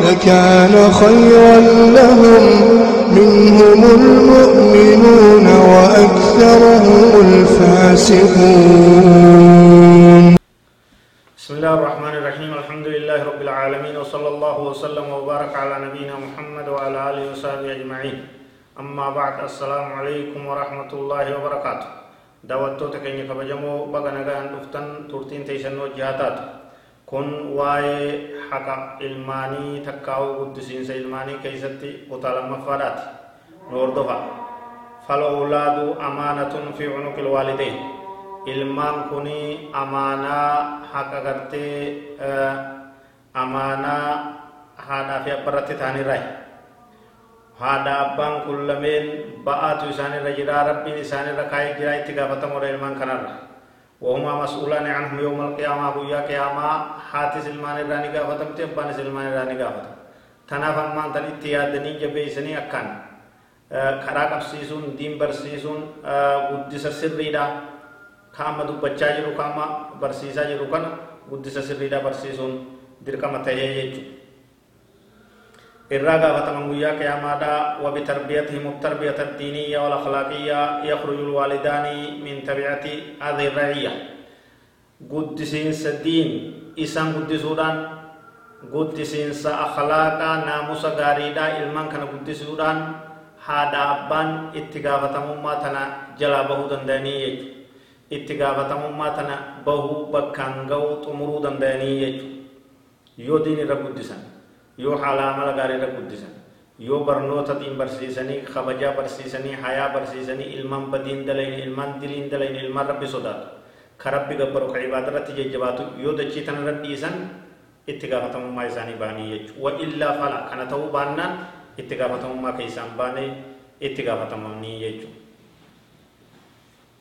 لكان خيرا لهم. منهم المؤمنون وأكثرهم الفاسقون. بسم الله الرحمن الرحيم. الحمد لله رب العالمين وصلى الله وسلم وبارك على نبينا محمد وعلى آله وصحبه أجمعين. أما بعد السلام عليكم ورحمة الله وبركاته. دعوتو تكيني كبجمو بغنغا أن أفتن ترتين تيسنو جهاتات. Kun waa'ee haqa ilmaanii takkaa'uu guddisiinsa ilmaanii keeysatti kutaa lammaffaadhaati nu hordofa falowlaadu amaanatun fi cunuqi ilwaalideyn ilmaan kuni amaanaa haqa gartee amaanaa haadhaa fi abbarratti ta'anirraayi haadha abbaan kun lameen ba'aatu isaanirra jira rabbiin isaanirra kaa'ee jira itti gaafatamoodha ilmaan kanarra وهما مسؤولان عنهم يوم القيامة بويا قيامة حاتي سلمان الراني قافتم تبان سلمان الراني قافتم تناف أمان تن اتيادني جبيسني أكان karaa qabsiisuun diin barsiisuun guddisa sirriidha kaama dubbachaa jiru kaama barsiisaa jiru kana guddisa sirriidha barsiisuun dirqama tahee jechuudha. Irraa gaafataman guyyaa qiyaamaadha وبتربيتهم التربية الدينية والأخلاقية يخرج الوالدان من تبعة هذه الرعية قدسين الدين إسان قدسودان قدسين أخلاقا ناموس غاريدا إلمان كان قدسودان هذا أبان اتقافتمما تنا جلا بهو دنداني اتقافتمما تنا بهو بكانغو تمرو دنداني يو دين رب yoo haala amala gaariirra guddisan yoo barnoota diin barsiisanii kabajaa barsiisanii hayaa barsiisanii ilmaan badiin dalayin ilmaan diliin dalayin ilmaan rabbi sodaatu ka rabbi gabbaru ka ibaada irratti jajjabaatu yoo dachii tana irra dhiisan itti gaafatamummaa isaanii baanii jechuudha wa illaa fala kana ta'uu baannaan itti gaafatamummaa keessaan baanee itti gaafatamanii jechuudha.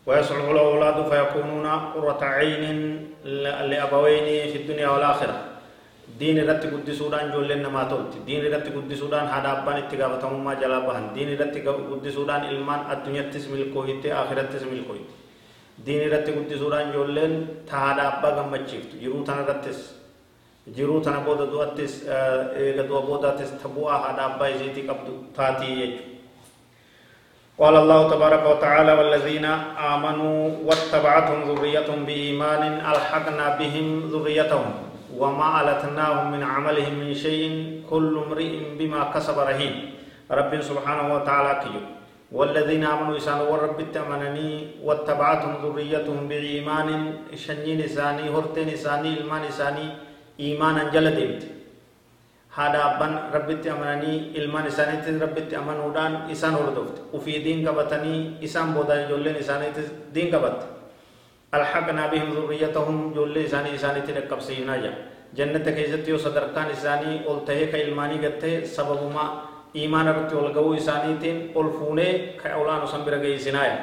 ويصلح الأولاد فيكونون قرة عين لأبوين في الدنيا والآخرة diin irratti guddisuudhaan ijoolleen namaa tolti diin irratti guddisuudhaan haadha abbaan itti gaafatamummaa jalaa bahan diin irratti guddisuudhaan ilmaan addunyattis milkoohitte akhirattis milkoohitte diin irratti guddisuudhaan ijoolleen ta haadha abbaa gammachiiftu jiruu tana irrattis jiruu tana booda du'attis eega du'a boodaattis ta bu'aa haadha abbaa isiitii qabdu taatii jechuudha. قال الله تبارك وتعالى والذين آمنوا واتبعتهم ذريتهم بإيمان ألحقنا بهم ذريتهم وما ألتناهم من عملهم من شيء كل امرئ بما كسب رهين. رب سبحانه وتعالى كيو. والذين آمنوا إسان ورب التمنني واتبعتهم ذريتهم بإيمان. شنين إساني هرتين إساني إلمان إساني إيمانا جلدت هذا أبان رب التمنني إلمان إساني رب التمنودان إسان هردفت وفي دين كبتني إسان بودا جولين إساني دين كبت ألحقنا بهم ذريتهم جل إساني إساني تلقب سينا جا جنة كيست يو صدركان إساني قلته كإلماني قتة سبب ما إيمان رت والقو إساني تين قلفونه كأولان سنبر جي سنايا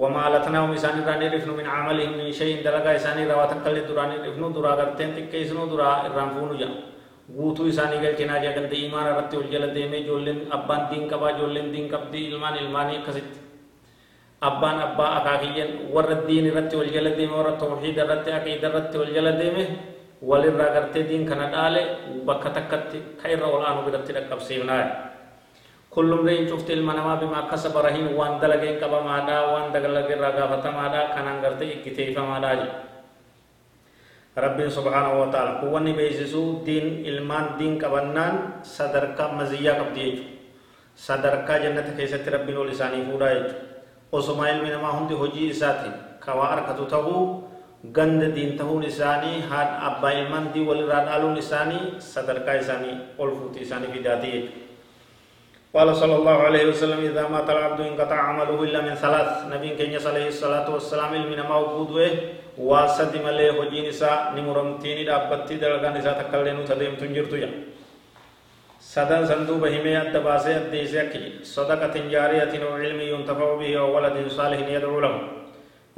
وما لتناهم إساني راني رفنو من عملهم من شيء دلقا إساني رواتن كل دراني رفنو درا قرتين تكيسنو درا الرانفونو جا guutuu isaanii galchinaa jedhamte imaana irratti ol jala deemee ijoolleen abbaan diin qabaa ijoolleen diin qabdii ilmaan ilmaanii akkasitti abbaan abbaa akaakiyyan warra diin irratti wal jala deeme warra tawxiid irratti aqiida irratti wal jala deeme walirraa gartee diin kana dhaale bakka takkatti ka irra ol aanu biratti dhaqqabsiifnaa kullum rein cufti ilma namaa bima kasaba rahin waan dalageen qabamaadha waan dagalage irraa gaafatamaadha kanaan gartee ikkiteeyfamaadha jedha rabbiin subhaanahu wa ta'ala kuwanni beeksisuu diin ilmaan diin qabannaan sadarkaa maziyyaa qabdi jechuudha sadarkaa jannata keessatti rabbiin ol isaanii fuudhaa jechuudha osoma ilmi namaa hundi hojii isaatiin kawaa arkatu tahuu ganda diin tahuun isaanii haadha abbaa ilmaan dii walirraa dhaaluun isaanii sadarkaa isaanii ol fuuti isaanii fidaatii jechuudha قال صلى الله عليه وسلم إذا مات العبد انقطع عمله إلا من ثلاث نبي كنيس عليه الصلاة والسلام من ما وجوده واسد ملي هجين نساء نمرمتين دابتي دلغان نساء تكلين تديم تنجرتو يا سدن صندوق بهمي الدباسة الديسك صدقة جارية وعلم ينتفع به وولد صالح يدعو له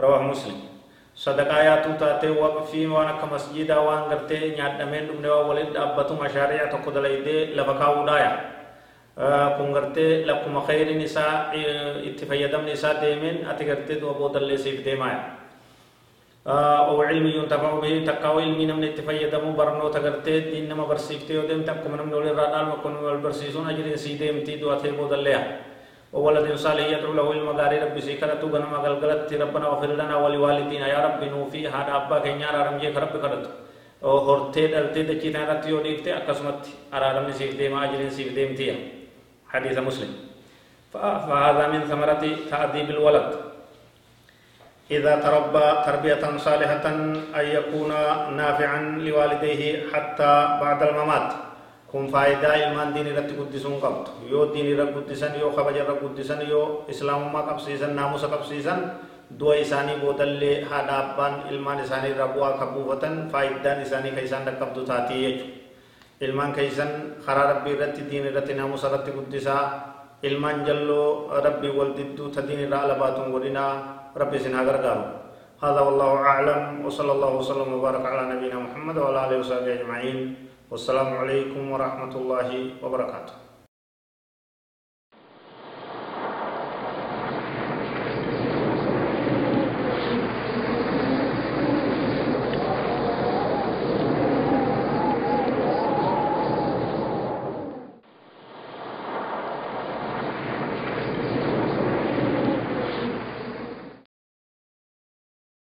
رواه مسلم صدقة ياتو تاتي وقفي وأنا كمسجد وان غرتي نياد دمين دمني ولد أبتو مشاريع تقود ليدي لفكاو دايا kun gartee lakkuma khayrin isaa itti fayyadamni isaa deemeen ati gartee du'a boodallee siif deemaaya أو علم ينتفع به تقاو علمي نمن اتفيدمو برنو تغرتي دين نما برسيفتي ودم تقم نمن ولي رادال مكون والبرسيسون أجر سيدم تي دواتي بودليا وولد صالح يدعو له المغاري ربي سيكرتو غنما غلغلت ربنا اغفر لنا ولوالدينا يا رب نوفي هذا أبا كنيا رارم جي رب كرت hortee dhaltee dachii tana irratti yoo dhiifte akkasumatti araaramni siif deema ajiriin siif deemtiya حديث مسلم فهذا من ثمرة تأديب الولد إذا تربى تربية صالحة أن يكون نافعا لوالديه حتى بعد الممات. كن فائدة إلمان دين رت قدسون قبط يو دين رت قدسن يو خبج رت قدسن يو إسلام ما قبسيسن ناموس قبسيسن. دو إساني بودل هذا أبان إلمان إساني ربوا كبوفتن فائدة إساني كيسان ركبتو تاتي يجو إلمان كيسن خرا ربي رت دين رت ناموس إلمان جلو ربي والددو تدين را لباتون ودنا ربي سنها غرغارو هذا والله أعلم وصلى الله وسلم وبارك على نبينا محمد وعلى آله وصحبه أجمعين. والسلام عليكم ورحمة الله وبركاته.